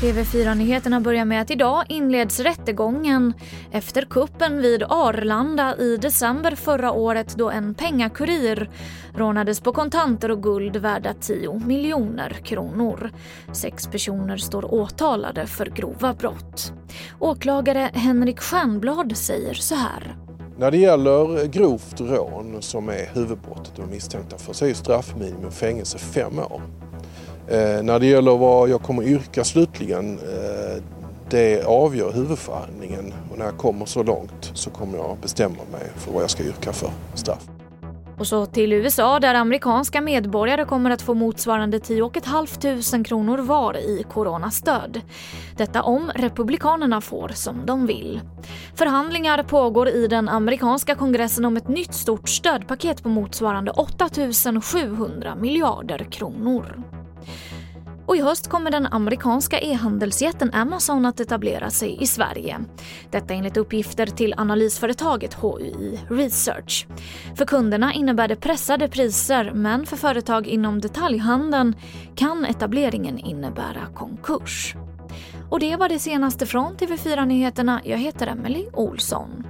TV4-nyheterna börjar med att idag inleds rättegången efter kuppen vid Arlanda i december förra året då en pengakurir rånades på kontanter och guld värda 10 miljoner kronor. Sex personer står åtalade för grova brott. Åklagare Henrik Stjernblad säger så här. När det gäller grovt rån som är huvudbrottet de misstänkta för så är straffminimum fängelse fem år. Eh, när det gäller vad jag kommer yrka slutligen, eh, det avgör huvudförhandlingen och när jag kommer så långt så kommer jag bestämma mig för vad jag ska yrka för straff. Och så till USA där amerikanska medborgare kommer att få motsvarande 10 500 kronor var i coronastöd. Detta om republikanerna får som de vill. Förhandlingar pågår i den amerikanska kongressen om ett nytt stort stödpaket på motsvarande 8 700 miljarder kronor. Och i höst kommer den amerikanska e-handelsjätten Amazon att etablera sig i Sverige. Detta enligt uppgifter till analysföretaget HUI Research. För kunderna innebär det pressade priser men för företag inom detaljhandeln kan etableringen innebära konkurs. Och det var det senaste från TV4 Nyheterna. Jag heter Emily Olsson.